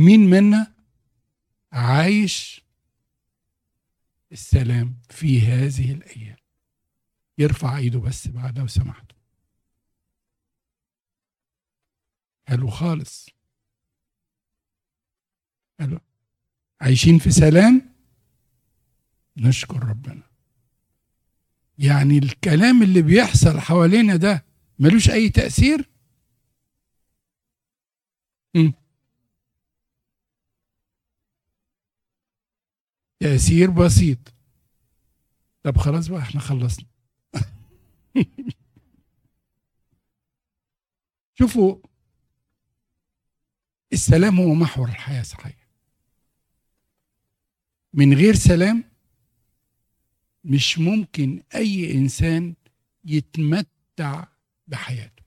مين منا عايش السلام في هذه الأيام؟ يرفع إيده بس بعد لو سمحتوا حلو خالص. حلو عايشين في سلام؟ نشكر ربنا. يعني الكلام اللي بيحصل حوالينا ده ملوش أي تأثير م. تأثير بسيط. طب خلاص بقى إحنا خلصنا. شوفوا السلام هو محور الحياة صحيح. من غير سلام مش ممكن أي إنسان يتمتع بحياته.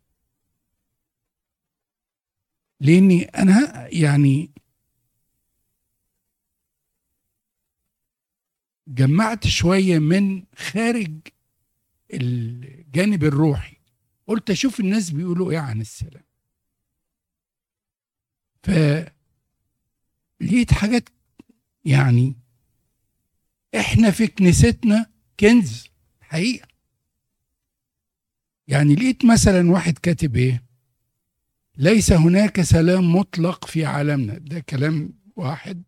لأني أنا يعني جمعت شوية من خارج الجانب الروحي. قلت أشوف الناس بيقولوا إيه عن السلام. فلقيت حاجات يعني إحنا في كنيستنا كنز حقيقة. يعني لقيت مثلا واحد كاتب إيه؟ ليس هناك سلام مطلق في عالمنا. ده كلام واحد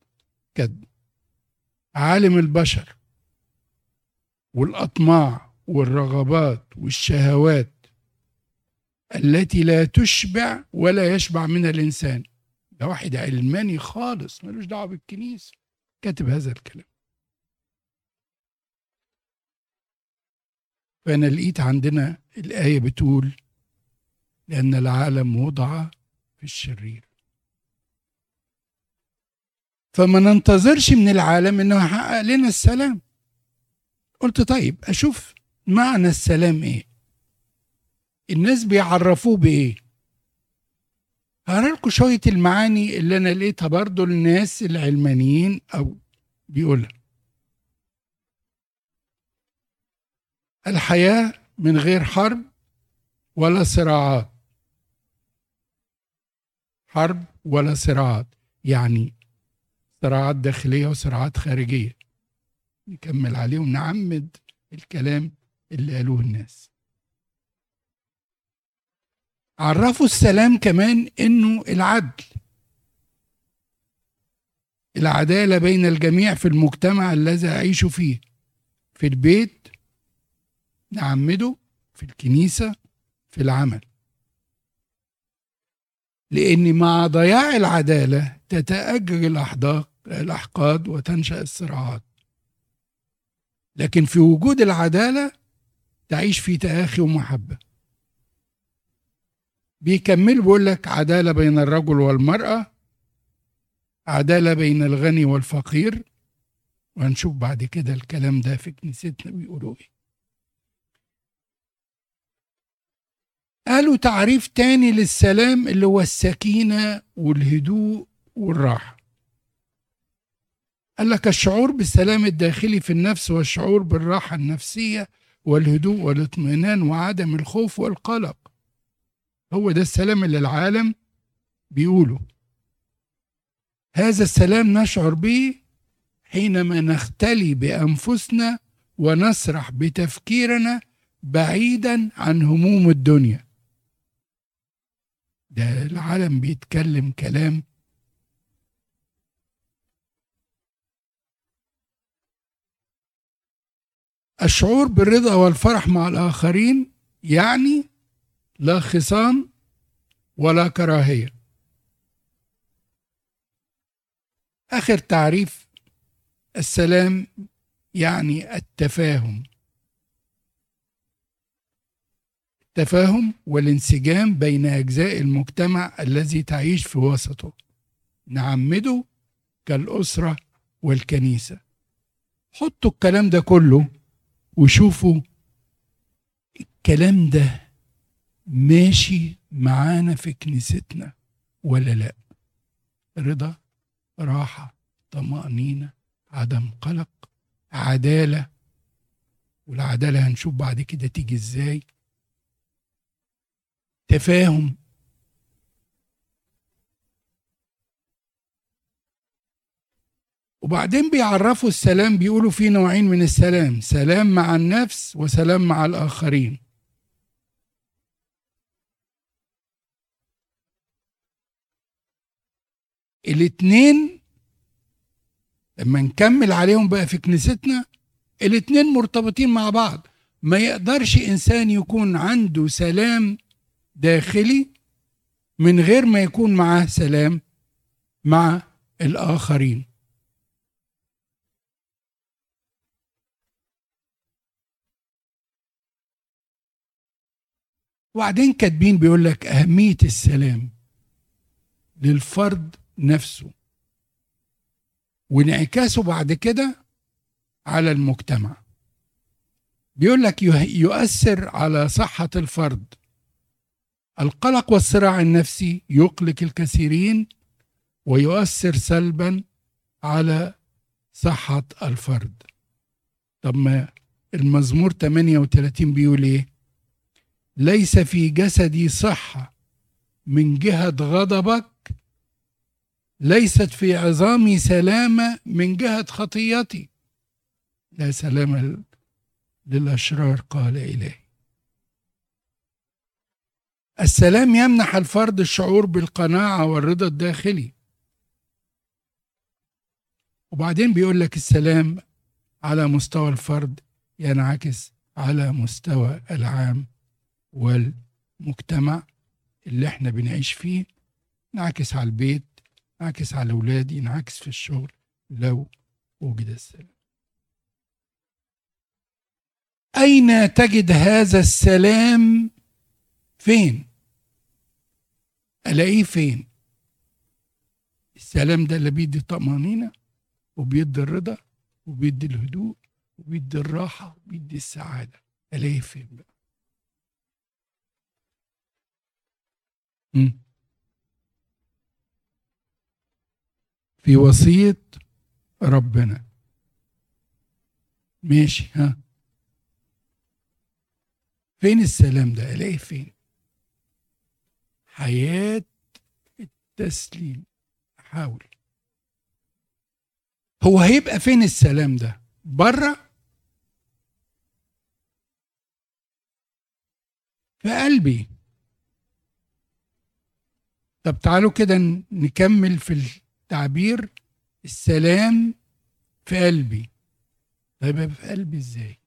كاتب عالم البشر والأطماع والرغبات والشهوات التي لا تشبع ولا يشبع من الإنسان. ده واحد علماني خالص ملوش دعوة بالكنيسة كاتب هذا الكلام. فأنا لقيت عندنا الآية بتقول لأن العالم وضع في الشرير. فما ننتظرش من العالم إنه يحقق لنا السلام. قلت طيب أشوف معنى السلام إيه؟ الناس بيعرفوه بإيه؟ هقرا لكم شوية المعاني اللي أنا لقيتها برضو الناس العلمانيين أو بيقولها. الحياة من غير حرب ولا صراعات. حرب ولا صراعات. يعني صراعات داخلية وصراعات خارجية. نكمل عليهم نعمد الكلام اللي قالوه الناس. عرفوا السلام كمان إنه العدل. العدالة بين الجميع في المجتمع الذي أعيش فيه. في البيت نعمده في الكنيسة في العمل. لأن مع ضياع العدالة تتاجج الأحداق الأحقاد وتنشأ الصراعات. لكن في وجود العدالة تعيش في تآخي ومحبة. بيكمل بيقول لك عدالة بين الرجل والمرأة عدالة بين الغني والفقير وهنشوف بعد كده الكلام ده في كنيستنا بيقولوا إيه. قالوا تعريف تاني للسلام اللي هو السكينة والهدوء والراحة. قال لك الشعور بالسلام الداخلي في النفس والشعور بالراحة النفسية والهدوء والاطمئنان وعدم الخوف والقلق. هو ده السلام اللي العالم بيقوله. هذا السلام نشعر به حينما نختلي بأنفسنا ونسرح بتفكيرنا بعيدا عن هموم الدنيا. ده العالم بيتكلم كلام الشعور بالرضا والفرح مع الآخرين يعني لا خصام ولا كراهية. آخر تعريف السلام يعني التفاهم. التفاهم والانسجام بين أجزاء المجتمع الذي تعيش في وسطه. نعمده كالأسرة والكنيسة. حطوا الكلام ده كله وشوفوا الكلام ده ماشي معانا في كنيستنا ولا لا. رضا راحة طمأنينة عدم قلق عدالة. والعدالة هنشوف بعد كده تيجي إزاي. تفاهم وبعدين بيعرفوا السلام بيقولوا في نوعين من السلام سلام مع النفس وسلام مع الآخرين. الاتنين لما نكمل عليهم بقى في كنيستنا الاتنين مرتبطين مع بعض. ما يقدرش إنسان يكون عنده سلام داخلي من غير ما يكون معاه سلام مع الآخرين. وبعدين كاتبين بيقول لك أهمية السلام للفرد نفسه وانعكاسه بعد كده على المجتمع. بيقول لك يؤثر على صحة الفرد. القلق والصراع النفسي يقلق الكثيرين ويؤثر سلبا على صحة الفرد. طب ما المزمور 38 بيقول إيه؟ ليس في جسدي صحة. من جهة غضبك ليست في عظامي سلامة. من جهة خطيتي. لا سلام للأشرار قال إلهي السلام يمنح الفرد الشعور بالقناعة والرضا الداخلي. وبعدين بيقول لك السلام على مستوى الفرد ينعكس على مستوى العام. والمجتمع اللي إحنا بنعيش فيه نعكس على البيت نعكس على أولادي نعكس في الشغل لو وجد السلام. أين تجد هذا السلام؟ فين؟ ألاقيه فين؟ السلام ده اللي بيدي طمأنينة وبيدي الرضا وبيدي الهدوء وبيدي الراحة وبيدي السعادة. ألاقيه فين بقى؟ في وصية ربنا. ماشي ها. فين السلام ده؟ ألاقيه فين؟ حياة التسليم. حاول هو هيبقى فين السلام ده؟ بره في قلبي. طب تعالوا كده نكمل في التعبير. السلام في قلبي. طيب في قلبي إزاي؟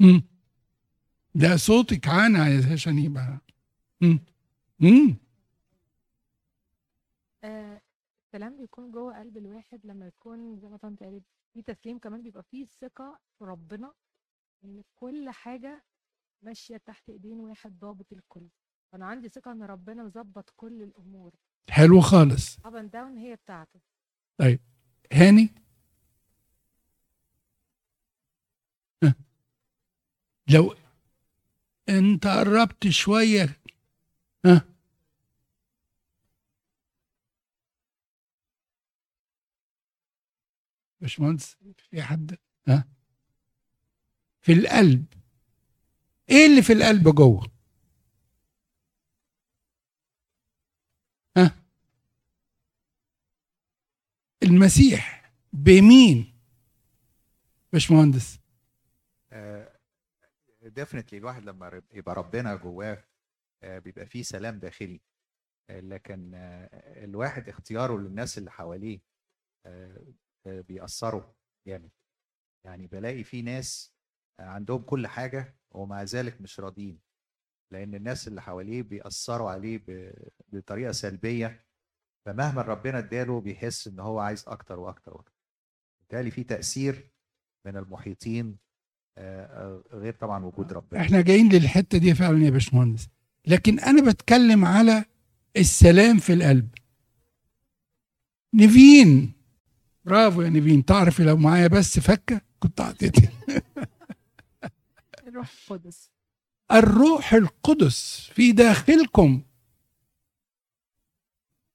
امم ده صوتك عانى عشان يبقى. امم امم السلام بيكون جوه قلب الواحد لما يكون زي ما طنط قالت في تسليم كمان بيبقى فيه ثقة في ربنا إن كل حاجة ماشية تحت إيدين واحد ضابط الكل. فانا عندي ثقة إن ربنا مظبط كل الأمور. حلو خالص. up and down هي بتاعته. طيب هاني؟ لو أنت قربت شوية ها. باشمهندس في حد؟ ها. في القلب. إيه اللي في القلب جوه؟ ها؟ المسيح. بمين؟ باشمهندس. ديفنتلي الواحد لما يبقى ربنا جواه بيبقى فيه سلام داخلي. لكن الواحد اختياره للناس اللي حواليه بيأثروا جامد. يعني بلاقي في ناس عندهم كل حاجة ومع ذلك مش راضيين لأن الناس اللي حواليه بيأثروا عليه بطريقة سلبية فمهما ربنا اداله بيحس إن هو عايز أكتر وأكتر وأكتر. بالتالي في تأثير من المحيطين غير طبعا وجود ربنا. إحنا جايين للحتة دي فعلا يا باشمهندس. لكن أنا بتكلم على السلام في القلب. نيفين برافو يا نيفين. تعرفي لو معايا بس فكة كنت اعطيتي الروح القدس. الروح القدس في داخلكم.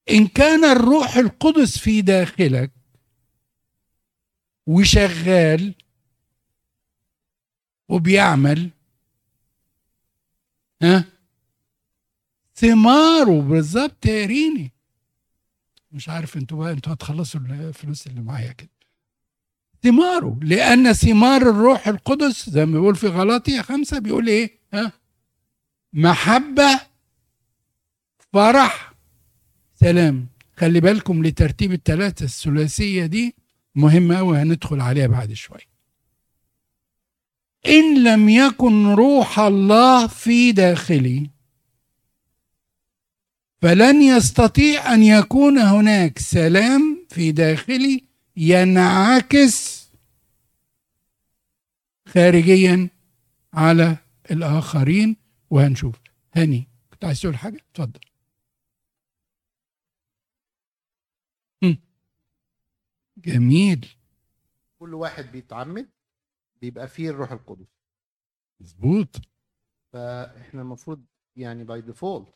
إن كان الروح القدس في داخلك وشغال وبيعمل ها ثماره بالظبط يا ريني. مش عارف أنتوا بقى أنتوا هتخلصوا الفلوس اللي معايا كده. ثماره لأن ثمار الروح القدس زي ما بيقول في غلاطية خمسة بيقول إيه؟ ها؟ محبة فرح سلام خلي بالكم لترتيب الثلاثة الثلاثية دي مهمة أوي هندخل عليها بعد شوية إن لم يكن روح الله في داخلي فلن يستطيع أن يكون هناك سلام في داخلي ينعكس خارجيا على الآخرين. وهنشوف هاني كنت عايز تقول حاجة؟ اتفضل. جميل. كل واحد بيتعمد بيبقى فيه الروح القدس. مظبوط. فإحنا المفروض يعني by default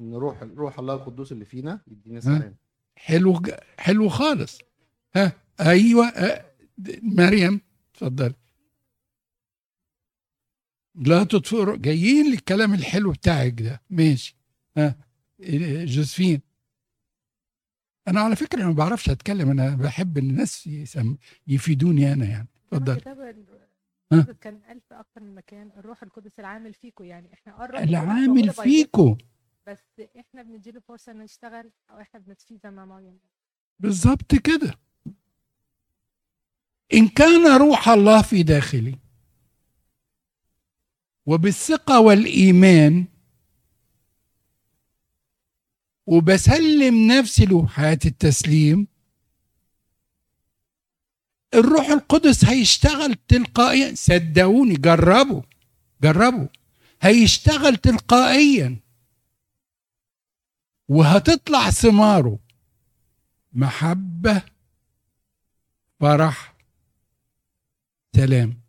إن روح روح الله القدوس اللي فينا يدينا سلام. حلو حلو خالص. ها أيوه مريم اتفضل لا تطفئوا جايين للكلام الحلو بتاعك ده. ماشي. ها؟ جوزفين. أنا على فكرة ما بعرفش أتكلم أنا بحب الناس يسم يفيدوني أنا يعني. اتفضل كان قال في أكتر من مكان الروح القدس العامل فيكم يعني. إحنا قرب العامل فيكو. بس إحنا بنديله فرصة انه يشتغل أو إحنا بنطفيه زي ما مريم بالظبط كده. إن كان روح الله في داخلي وبالثقة والإيمان وبسلم نفسي له حياة التسليم الروح القدس هيشتغل تلقائيا. صدقوني جربوا جربوا. هيشتغل تلقائيا. وهتطلع ثماره. محبة فرح سلام.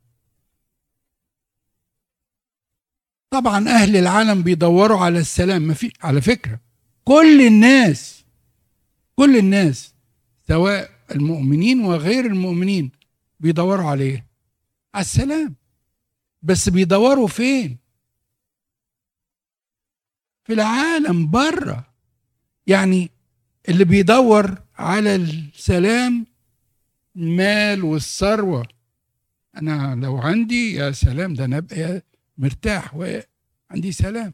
طبعا أهل العالم بيدوروا على السلام ما في على فكرة كل الناس كل الناس سواء المؤمنين وغير المؤمنين بيدوروا عليه على السلام. بس بيدوروا فين؟ في العالم بره يعني اللي بيدور على السلام المال والثروة. أنا لو عندي يا سلام ده أنا أبقى مرتاح وعندي سلام.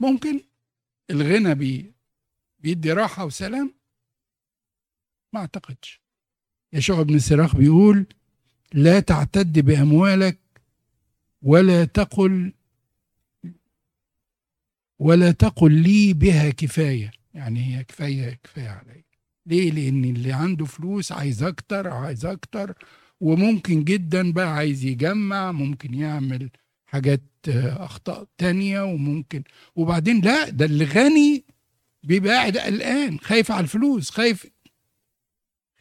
ممكن الغنى بي بيدي راحة وسلام؟ ما أعتقدش. يشوع بن سراخ بيقول لا تعتد بأموالك ولا تقل ولا تقل لي بها كفاية. يعني هي كفاية كفاية علي ليه؟ لأن اللي عنده فلوس عايز أكتر عايز أكتر. وممكن جدا بقى عايز يجمع ممكن يعمل حاجات آه، أخطاء تانية وممكن وبعدين لا ده اللي غني بيبقى قاعد قلقان خايف على الفلوس خايف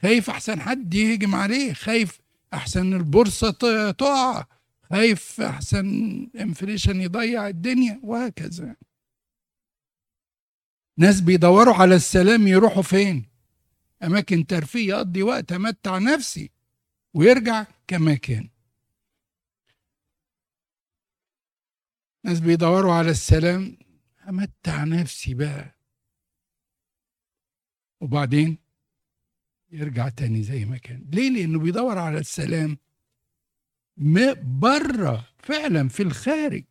خايف أحسن حد يهجم عليه خايف أحسن البورصة ت- تقع خايف أحسن انفليشن يضيع الدنيا وهكذا. ناس بيدوروا على السلام يروحوا فين؟ أماكن ترفيه يقضي وقت أمتع نفسي. ويرجع كما كان ناس بيدوروا على السلام أمتع نفسي بقى. وبعدين يرجع تاني زي ما كان. ليه؟ لأنه بيدور على السلام بره فعلا في الخارج.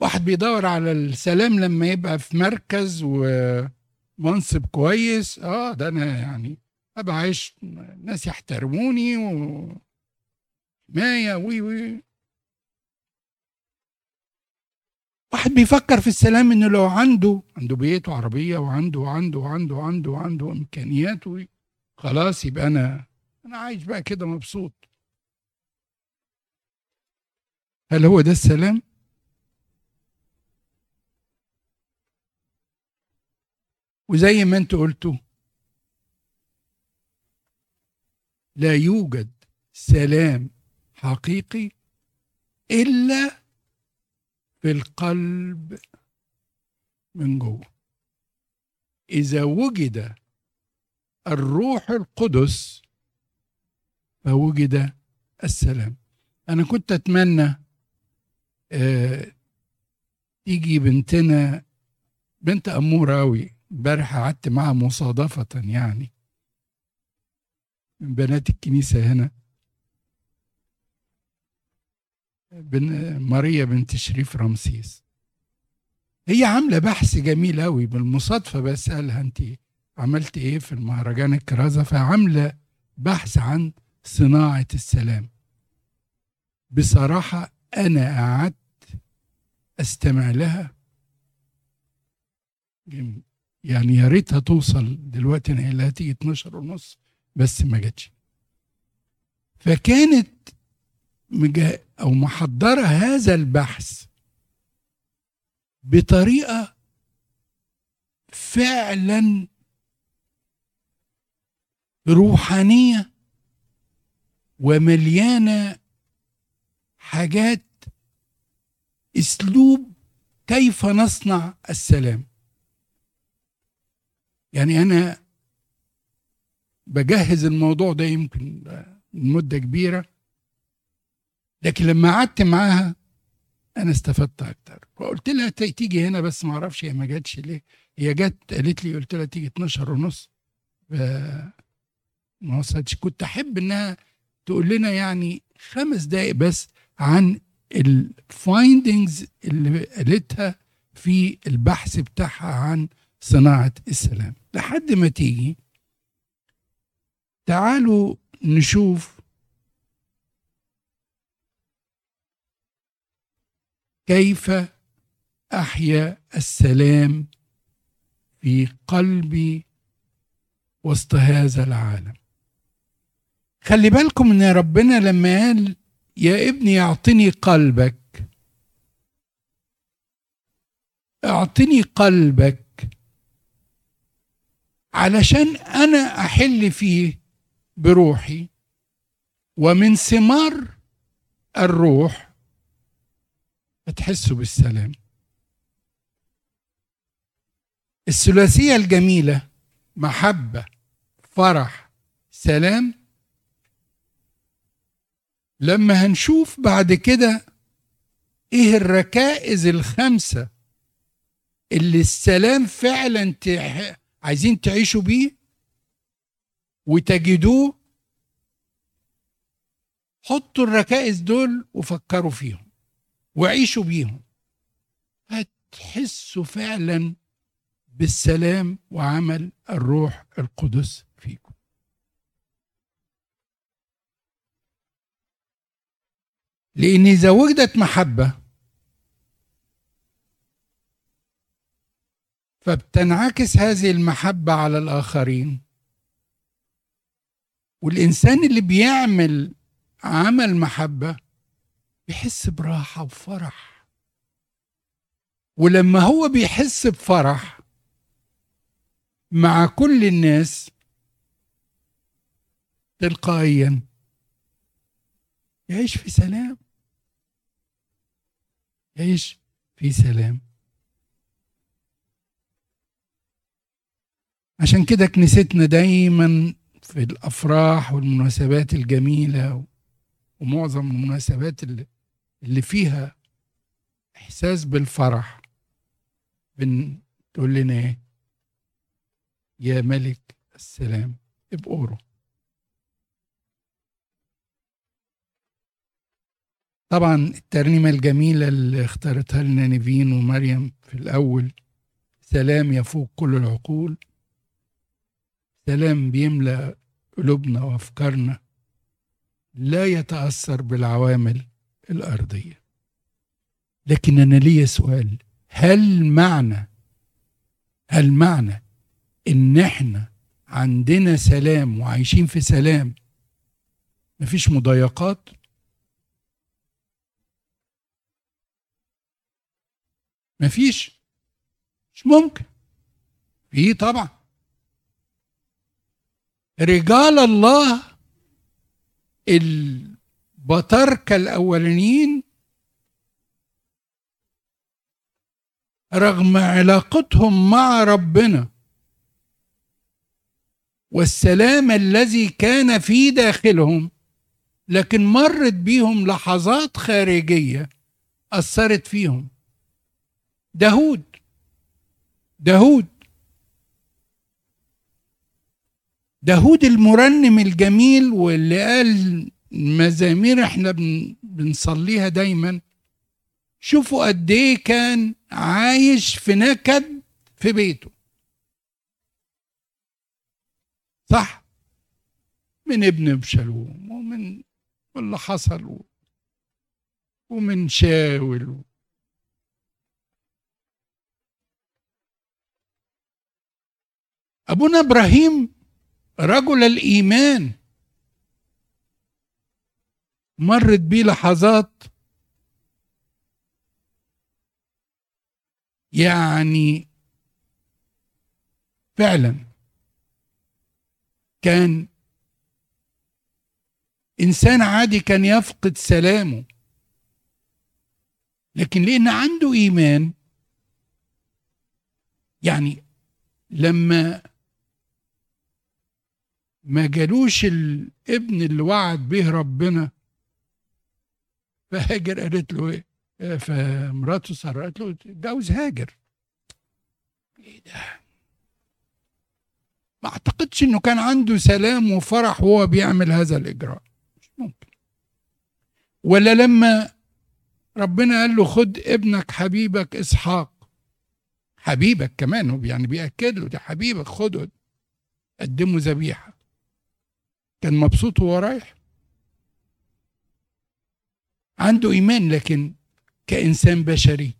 واحد بيدور على السلام لما يبقى في مركز ومنصب كويس. آه ده أنا يعني ابقى عايش ناس يحترموني وحمايه وي وي. واحد بيفكر في السلام إنه لو عنده عنده بيت وعربية وعنده وعنده وعنده وعنده وعنده إمكانيات خلاص يبقى أنا أنا عايش بقى كده مبسوط. هل هو ده السلام؟ وزي ما أنتوا قلتوا لا يوجد سلام حقيقي إلا في القلب من جوه. إذا وجد الروح القدس فوجد السلام. أنا كنت أتمنى آه، تيجي بنتنا بنت أمورة أوي امبارح قعدت معاها مصادفة يعني. بنات الكنيسة هنا. بن ماريا بنت شريف رمسيس. هي عاملة بحث جميل أوي بالمصادفة بسألها أنت عملت إيه في المهرجان الكرازة؟ فعاملة بحث عن صناعة السلام. بصراحة أنا قعدت أستمع لها. يعني يا ريتها توصل دلوقتي أنا قايل لها تيجي 12 ونص. بس ما جاتش. فكانت مجا أو محضرة هذا البحث بطريقة فعلا روحانية ومليانة حاجات أسلوب كيف نصنع السلام. يعني أنا بجهز الموضوع ده يمكن مدة كبيرة. لكن لما قعدت معاها أنا استفدت أكتر. فقلت لها تيجي هنا بس ما أعرفش هي ما جاتش ليه. هي جت قالت لي قلت لها تيجي 12 ونص. ما وصلتش. كنت أحب إنها تقول لنا يعني خمس دقايق بس عن الفايندنجز اللي قالتها في البحث بتاعها عن صناعة السلام. لحد ما تيجي تعالوا نشوف. كيف أحيا السلام في قلبي وسط هذا العالم؟ خلي بالكم إن ربنا لما قال يا ابني أعطني قلبك. أعطني قلبك علشان أنا أحل فيه بروحي ومن ثمار الروح هتحسوا بالسلام. الثلاثية الجميلة محبة فرح سلام. لما هنشوف بعد كده إيه الركائز الخمسة اللي السلام فعلا تح... عايزين تعيشوا بيه؟ وتجدوه حطوا الركائز دول وفكروا فيهم وعيشوا بيهم. هتحسوا فعلا بالسلام وعمل الروح القدس فيكم. لأن إذا وجدت محبة فبتنعكس هذه المحبة على الآخرين. والإنسان اللي بيعمل عمل محبة بيحس براحة وفرح. ولما هو بيحس بفرح مع كل الناس تلقائيا يعيش في سلام. يعيش في سلام. عشان كده كنيستنا دايما في الأفراح والمناسبات الجميلة ومعظم المناسبات اللي, فيها إحساس بالفرح. بتقول لنا إيه؟ يا ملك السلام ابقروا طبعا الترنيمة الجميلة اللي اختارتها لنا نيفين ومريم في الأول سلام يفوق كل العقول. سلام بيملأ قلوبنا وأفكارنا لا يتأثر بالعوامل الأرضية. لكن أنا ليا سؤال هل معنى هل معنى إن إحنا عندنا سلام وعايشين في سلام مفيش مضايقات؟ مفيش. مش ممكن. في طبعا. رجال الله البطاركة الأولانيين رغم علاقتهم مع ربنا والسلام الذي كان في داخلهم لكن مرت بيهم لحظات خارجية أثرت فيهم. داود داود داود المرنم الجميل واللي قال مزامير إحنا بن بنصليها دايما. شوفوا قد إيه كان عايش في نكد في بيته. صح؟ من ابن ابشالوم ومن واللي حصل ومن شاول أبونا إبراهيم رجل الإيمان مرت بيه لحظات يعني فعلا كان إنسان عادي كان يفقد سلامه لكن لأن عنده إيمان يعني لما ما جالوش الابن اللي وعد به ربنا. فهاجر قالت له إيه؟ فمراته ساره قالت له اتجوز هاجر. إيه ده؟ ما أعتقدش إنه كان عنده سلام وفرح وهو بيعمل هذا الإجراء. مش ممكن. ولا لما ربنا قال له خد ابنك حبيبك إسحاق. حبيبك كمان يعني بيأكد له ده حبيبك خده قدمه ذبيحة. كان مبسوط وهو رايح. عنده إيمان لكن كإنسان بشري.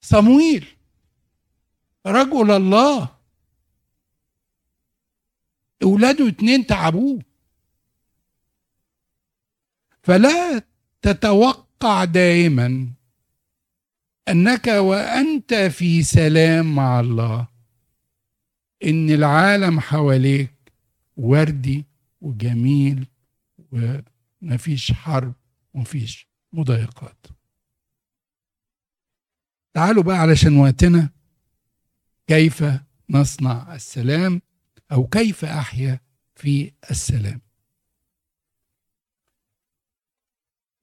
صمويل رجل الله. أولاده اتنين تعبوه. فلا تتوقع دائما أنك وأنت في سلام مع الله. إن العالم حواليك وردي وجميل ومفيش حرب ومفيش مضايقات. تعالوا بقى علشان وقتنا. كيف نصنع السلام أو كيف أحيا في السلام؟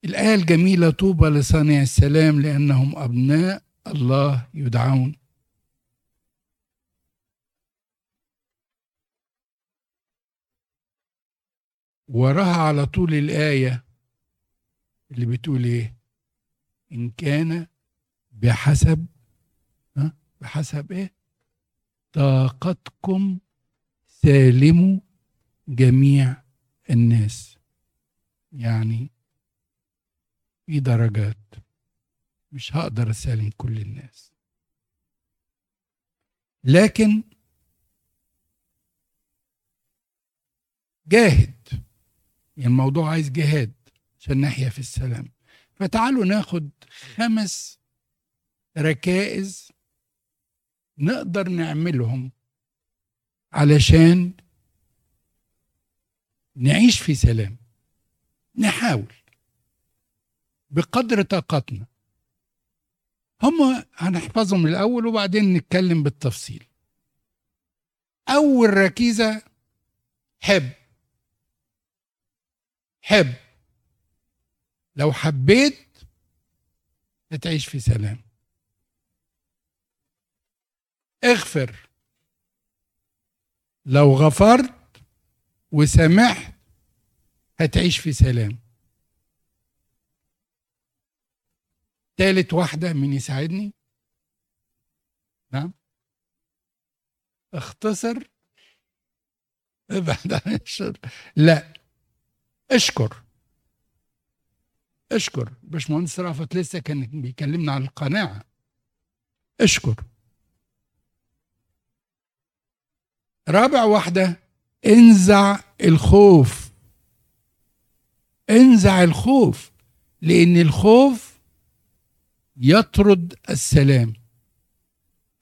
الآية الجميلة طوبى لصانع السلام لأنهم أبناء الله يدعون. وراها على طول الآية اللي بتقول إيه؟ إن كان بحسب ها؟ بحسب إيه؟ طاقتكم سالموا جميع الناس. يعني في درجات مش هقدر اسالم كل الناس. لكن جاهد يعني الموضوع عايز جهاد عشان نحيا في السلام. فتعالوا ناخد خمس ركائز نقدر نعملهم علشان نعيش في سلام. نحاول. بقدر طاقتنا. هم هنحفظهم الأول وبعدين نتكلم بالتفصيل. أول ركيزة حب. حب. لو حبيت هتعيش في سلام. اغفر. لو غفرت وسمحت هتعيش في سلام. تالت واحدة مين يساعدني. نعم. اختصر. ابعد عن الشر. لا. اشكر. اشكر. باشمهندس رافت لسه كان بيكلمنا عن القناعة. اشكر. رابع واحدة. انزع الخوف. انزع الخوف. لأن الخوف يطرد السلام.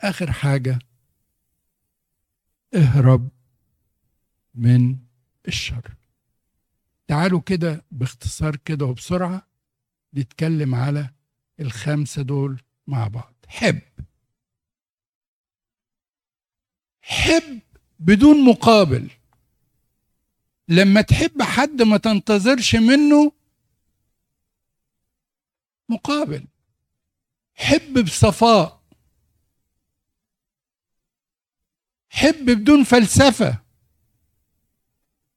آخر حاجة اهرب من الشر. تعالوا كده باختصار كده وبسرعة نتكلم على الخمسة دول مع بعض. حب. حب بدون مقابل. لما تحب حد ما تنتظرش منه مقابل. حب بصفاء. حب بدون فلسفة.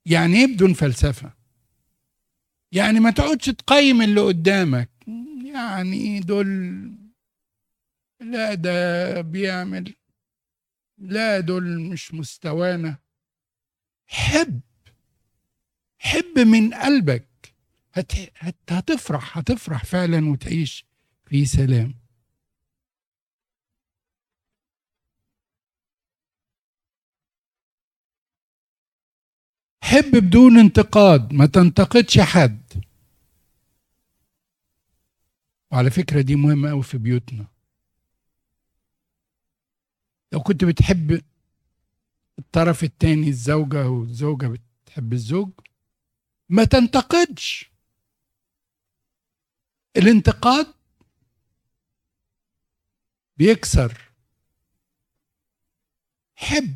يعني إيه بدون فلسفة؟ يعني ما تقعدش تقيم اللي قدامك. يعني دول لا ده بيعمل لا دول مش مستوانا. حب حب من قلبك. هت... هت... هتفرح هتفرح فعلا وتعيش في سلام. حب بدون انتقاد ما تنتقدش حد. وعلى فكرة دي مهمة أوي في بيوتنا. لو كنت بتحب الطرف التاني الزوجة والزوجة بتحب الزوج ما تنتقدش. الانتقاد بيكسر. حب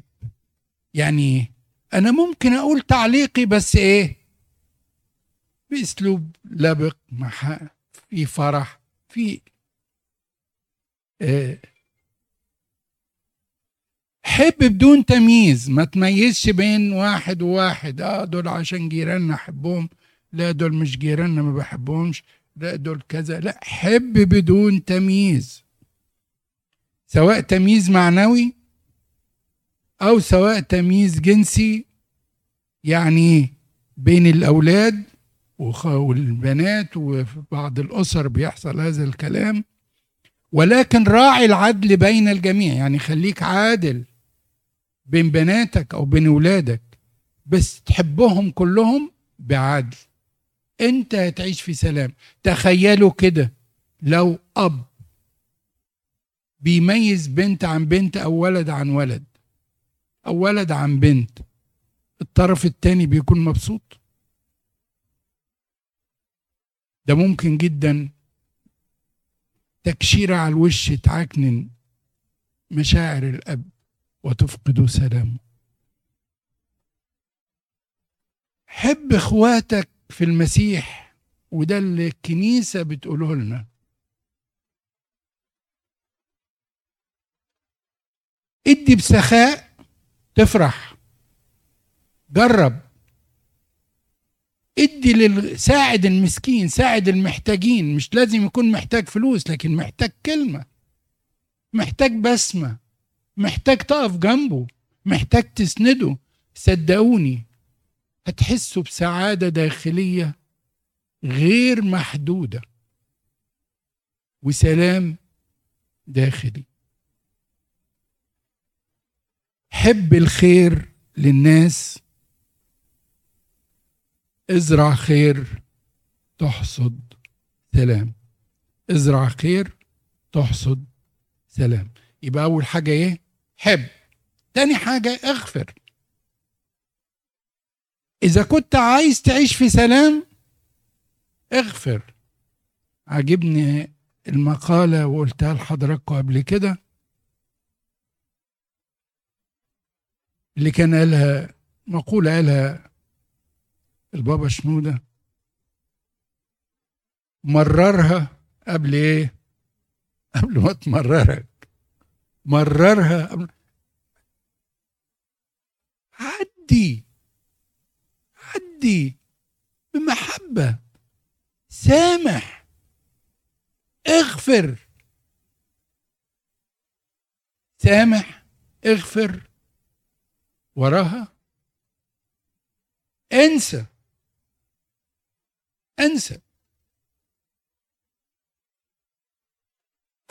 يعني أنا ممكن أقول تعليقي بس إيه؟ بأسلوب لبق مع في فرح في آه حب بدون تمييز. ما تميزش بين واحد وواحد. آه دول عشان جيراننا أحبهم. لا دول مش جيراننا ما بحبهمش. لا دول كذا. لا حب بدون تمييز. سواء تمييز معنوي أو سواء تمييز جنسي يعني بين الأولاد والبنات وفي بعض الأسر بيحصل هذا الكلام. ولكن راعي العدل بين الجميع يعني خليك عادل بين بناتك أو بين ولادك بس تحبهم كلهم بعدل. أنت هتعيش في سلام. تخيلوا كده لو أب بيميز بنت عن بنت أو ولد عن ولد أو ولد عن بنت الطرف التاني بيكون مبسوط؟ ده ممكن جدا تكشيرة على الوش تعكنن مشاعر الأب وتفقد سلامه. حب إخواتك في المسيح وده اللي الكنيسة بتقوله لنا. ادي بسخاء تفرح. جرب. ادي لل... ساعد المسكين ساعد المحتاجين. مش لازم يكون محتاج فلوس لكن محتاج كلمة. محتاج بسمة. محتاج تقف جنبه. محتاج تسنده. صدقوني هتحسوا بسعادة داخلية غير محدودة. وسلام داخلي. حب الخير للناس ازرع خير تحصد سلام. ازرع خير تحصد سلام. يبقى أول حاجة إيه؟ حب. تاني حاجة اغفر. إذا كنت عايز تعيش في سلام اغفر. عجبني المقالة وقلتها لحضراتكم قبل كده. اللي كان قالها مقولة قالها البابا شنودة مررها قبل إيه؟ قبل ما تمررك. مررها قبل عدي عدي بمحبة. سامح اغفر. سامح اغفر. وراها. انسى. انسى.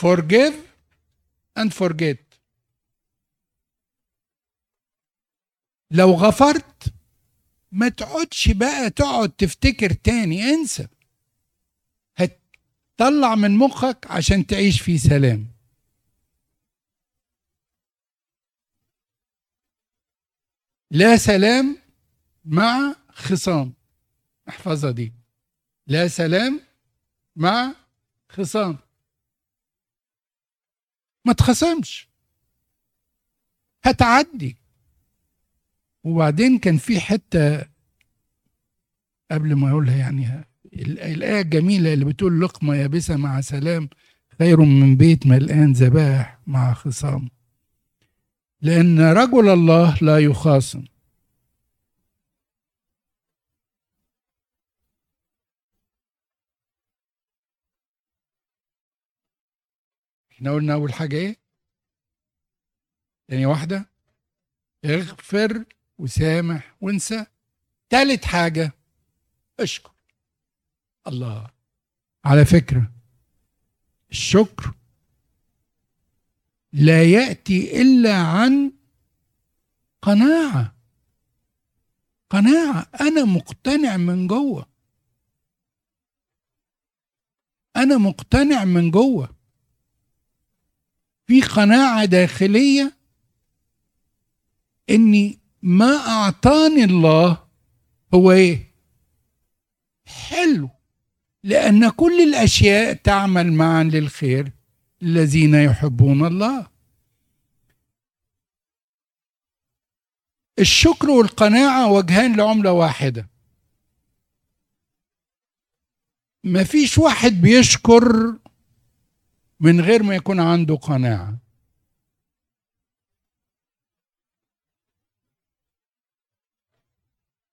Forgive and forget. لو غفرت ما تقعدش بقى تقعد تفتكر تاني انسى. هتطلع من مخك عشان تعيش في سلام. لا سلام مع خصام. احفظها دي. لا سلام مع خصام. ما تخصمش. هتعدي. وبعدين كان في حتة قبل ما أقولها يعني ال- الآية الجميلة اللي بتقول لقمة يابسة مع سلام خير من بيت ملآن ذبائح مع خصام. لأن رجل الله لا يخاصم. إحنا قلنا أول حاجة إيه؟ تاني واحدة. اغفر وسامح وانسى. تالت حاجة اشكر الله. على فكرة الشكر لا يأتي إلا عن قناعة. قناعة. أنا مقتنع من جوه. أنا مقتنع من جوه. في قناعة داخلية إني ما أعطاني الله هو إيه؟ حلو. لأن كل الأشياء تعمل معا للخير. الذين يحبون الله. الشكر والقناعة وجهان لعملة واحدة. مفيش واحد بيشكر من غير ما يكون عنده قناعة.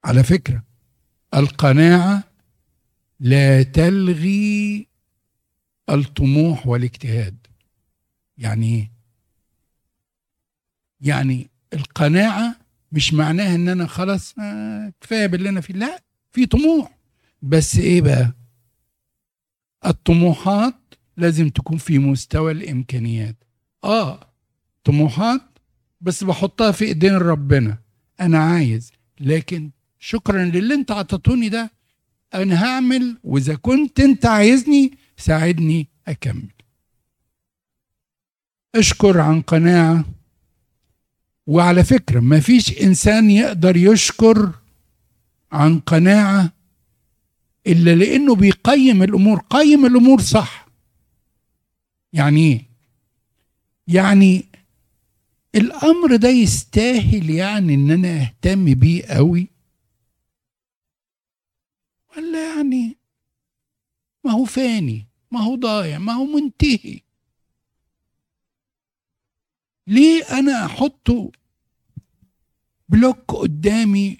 على فكرة القناعة لا تلغي الطموح والاجتهاد. يعني إيه؟ يعني القناعة مش معناها إن أنا خلاص آه، كفاية باللي أنا فيه. لا في طموح. بس إيه بقى؟ الطموحات لازم تكون في مستوى الإمكانيات. آه طموحات بس بحطها في إيدين ربنا. أنا عايز لكن شكرا للي أنت عطتوني ده أنا هعمل وإذا كنت أنت عايزني ساعدني أكمل. أشكر عن قناعة. وعلى فكرة ما فيش إنسان يقدر يشكر عن قناعة إلا لأنه بيقيم الأمور قيم الأمور صح. يعني إيه؟ يعني الأمر ده يستاهل يعني إن أنا أهتم بيه قوي ولا يعني ما هو فاني ما هو ضايع ما هو منتهي. ليه أنا احطه بلوك قدامي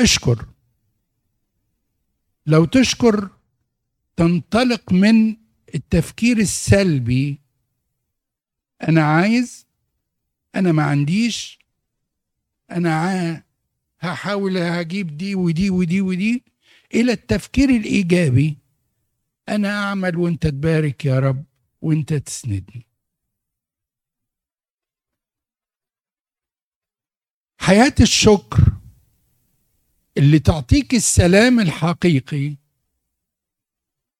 أشكر؟ لو تشكر تنطلق من التفكير السلبي أنا عايز أنا ما عنديش أنا هحاول هجيب دي ودي ودي ودي إلى التفكير الإيجابي. أنا أعمل وأنت تبارك يا رب وأنت تسندني. حياة الشكر اللي تعطيك السلام الحقيقي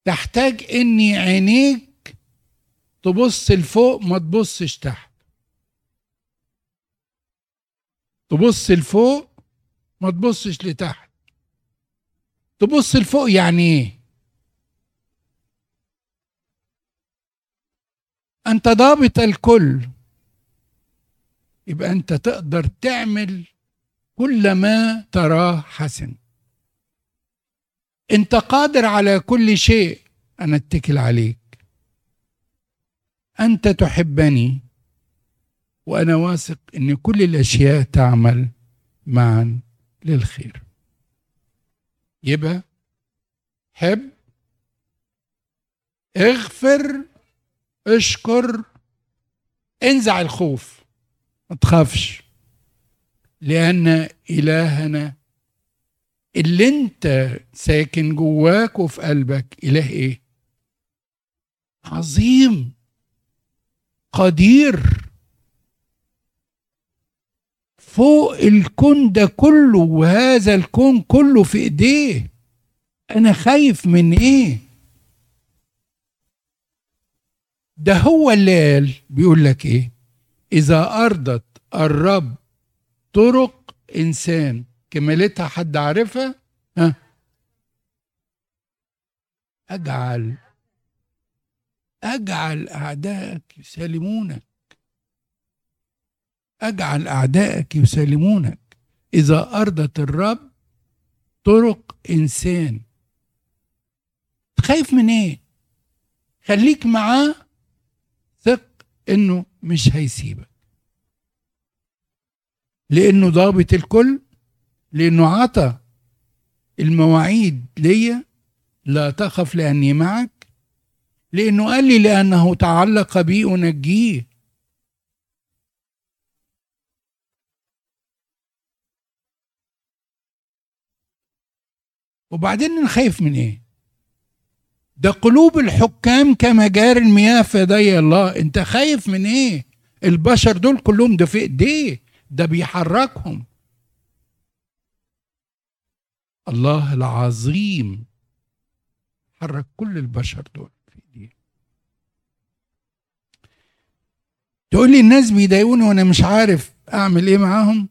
تحتاج إني عينيك تبص لفوق ما تبصش تحت. تبص لفوق ما تبصش لتحت. تبص لفوق يعني إيه؟ أنت ضابط الكل. يبقى أنت تقدر تعمل كل ما تراه حسن. انت قادر على كل شيء أنا أتكل عليك. أنت تحبني وأنا واثق إن كل الأشياء تعمل معا للخير. يبقى حب اغفر اشكر انزع الخوف. ما تخافش لأن إلهنا اللي انت ساكن جواك وفي قلبك إله إيه؟ عظيم قدير. فوق الكون ده كله وهذا الكون كله في إيديه. أنا خايف من إيه؟ ده هو اللي قال بيقول لك إيه؟ إذا أرضت الرب طرق إنسان كمالتها حد عارفها؟ ها؟ أجعل أجعل أعدائك يسالمونك. أجعل أعدائك يسالمونك. إذا أرضت الرب طرق إنسان. خايف من إيه؟ خليك معاه ثق إنه مش هيسيبك. لأنه ضابط الكل لأنه عطى المواعيد ليا لا تخف لأني معك لأنه قال لي لأنه تعلق بي أنجيه. وبعدين أنا خايف من إيه؟ ده قلوب الحكام كمجاري المياه في يدي الله. أنت خايف من إيه؟ البشر دول كلهم ده في ايديه ده بيحركهم. الله العظيم حرك كل البشر دول في ايديه تقول لي الناس بيضايقوني وأنا مش عارف أعمل إيه معاهم؟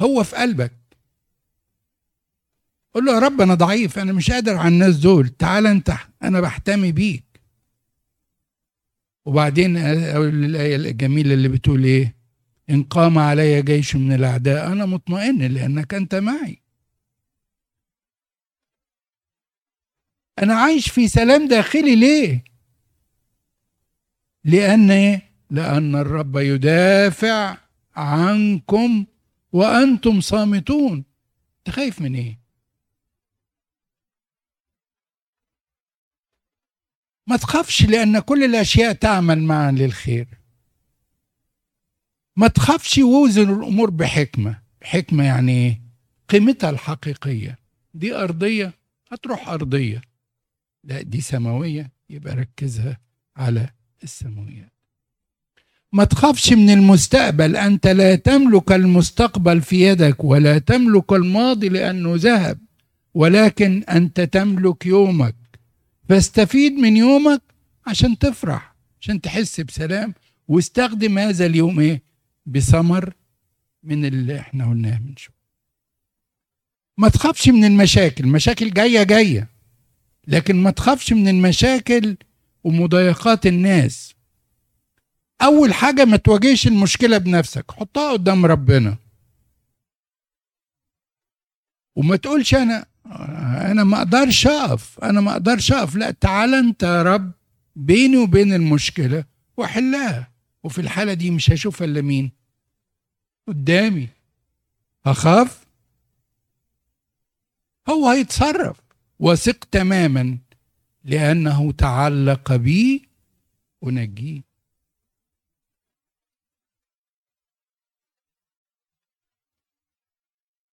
هو في قلبك. قول له يا رب أنا ضعيف أنا مش قادر على الناس دول. تعال أنت أنا بحتمي بيك. وبعدين الايه الجميلة اللي بتقول إيه؟ إن قام علي جيش من الأعداء أنا مطمئن لأنك أنت معي. أنا عايش في سلام داخلي ليه؟ إيه لأن الرب يدافع عنكم وأنتم صامتون. أنت خايف من إيه؟ ما تخافش لأن كل الأشياء تعمل معا للخير. ما تخافش ووزن الأمور بحكمة. حكمة يعني؟ قيمتها الحقيقية. دي أرضية هتروح أرضية. لا دي سماوية يبقى ركزها على السماويات. ما تخافش من المستقبل أنت لا تملك المستقبل في يدك ولا تملك الماضي لأنه ذهب ولكن أنت تملك يومك. فاستفيد من يومك عشان تفرح عشان تحس بسلام واستخدم هذا اليوم إيه؟ بثمر من اللي إحنا قلناه من شوية. ما تخافش من المشاكل المشاكل جاية جاية. لكن ما تخافش من المشاكل ومضايقات الناس. أول حاجة ما تواجهش المشكلة بنفسك حطها قدام ربنا. وما تقولش أنا أنا ما أقدرش أقف أنا ما أقدرش أقف. لا تعال أنت يا رب بيني وبين المشكلة واحلها وفي الحالة دي مش هشوف إلا مين؟ قدامي. أخاف؟ هو هيتصرف. وثق تماما لأنه تعلق بي أنجيه.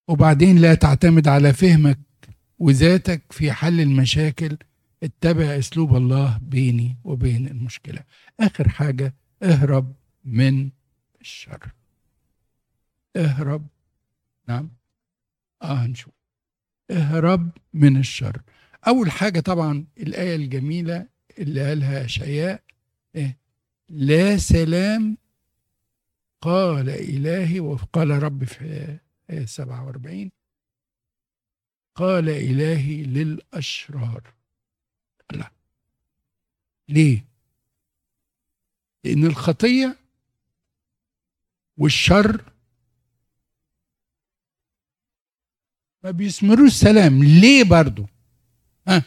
وبعدين لا تعتمد على فهمك وذاتك في حل المشاكل. اتبع أسلوب الله بيني وبين المشكلة. آخر حاجة اهرب من الشر. اهرب. نعم. آه هنشوف. اهرب من الشر. أول حاجة طبعا الآية الجميلة اللي قالها اشعياء إيه؟ لا سلام قال إلهي وقال رب في آية 47 قال إلهي للأشرار. لا. ليه؟ لأن الخطية والشر ما بيثمروش سلام. ليه برضو؟ ها؟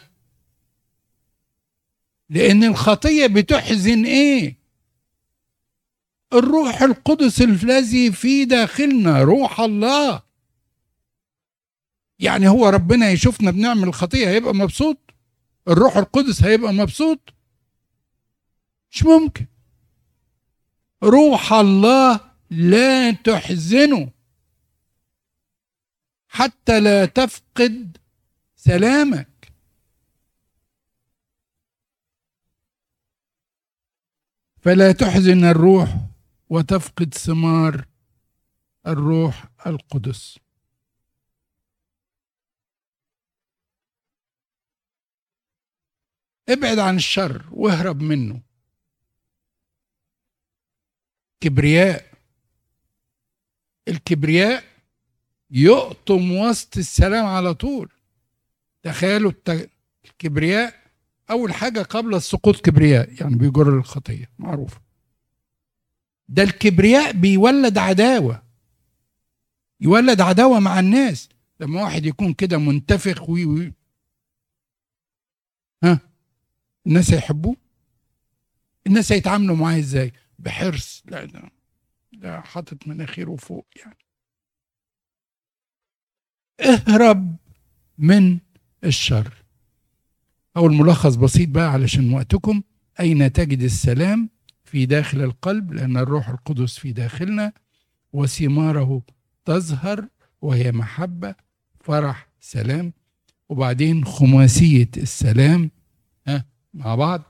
لأن الخطية بتحزن إيه؟ الروح القدس الذي في داخلنا روح الله. يعني هو ربنا يشوفنا بنعمل خطية هيبقى مبسوط؟ الروح القدس هيبقى مبسوط؟ مش ممكن. روح الله لا تحزنه. حتى لا تفقد سلامك. فلا تحزن الروح وتفقد ثمار الروح القدس. ابعد عن الشر واهرب منه. كبرياء. الكبرياء يقطم وسط السلام على طول. تخيلوا الكبرياء أول حاجة قبل السقوط كبرياء يعني بيجر الخطية معروف ده الكبرياء بيولد عداوة. يولد عداوة مع الناس. لما واحد يكون كده منتفخ وي وي ها؟ الناس هيحبوه؟ الناس هيتعاملوا معاه إزاي؟ بحرص. لا ده ده حاطط مناخيره فوق يعني. اهرب من الشر. أول ملخص بسيط بقى علشان وقتكم. أين تجد السلام في داخل القلب؟ لأن الروح القدس في داخلنا. وثماره تظهر وهي محبة فرح سلام. وبعدين خماسية السلام ها مع بعض.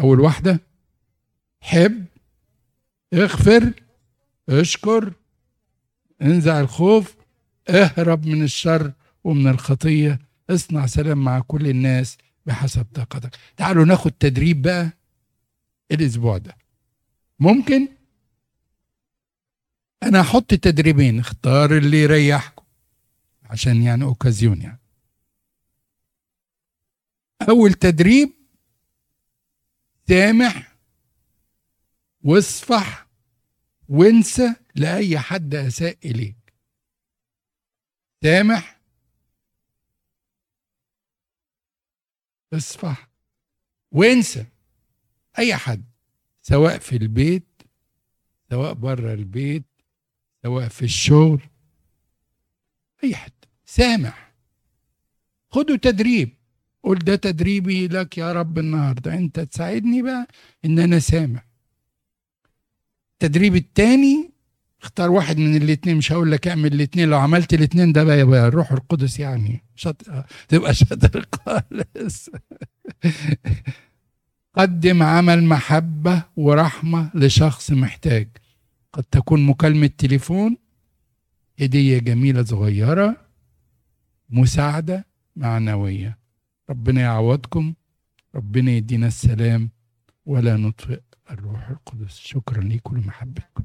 أول واحدة حب اغفر اشكر انزع الخوف. اهرب من الشر ومن الخطية. اصنع سلام مع كل الناس بحسب طاقتك. تعالوا ناخد تدريب بقى الأسبوع ده. ممكن؟ أنا أحط تدريبين اختار اللي يريحكم. عشان يعني أوكازيون يعني. أول تدريب سامح واصفح وانسى لأي حد أساء اليك سامح. اصفح. وانسى. أي حد. سواء في البيت سواء بره البيت سواء في الشغل. أي حد. سامح. خدوا تدريب. قول ده تدريبي لك يا رب النهارده. أنت تساعدني بقى إن أنا سامح. التدريب التاني اختار واحد من الاثنين مش هقول لك اعمل الاثنين لو عملت الاثنين ده بقى يبقى الروح القدس يعني. شاطر. تبقى شاطر خالص. قدم عمل محبة ورحمة لشخص محتاج. قد تكون مكالمة تليفون هدية جميلة صغيرة مساعدة معنوية. ربنا يعوضكم ربنا يدينا السلام ولا نطفئ الروح القدس. شكرا لكم لمحبتكم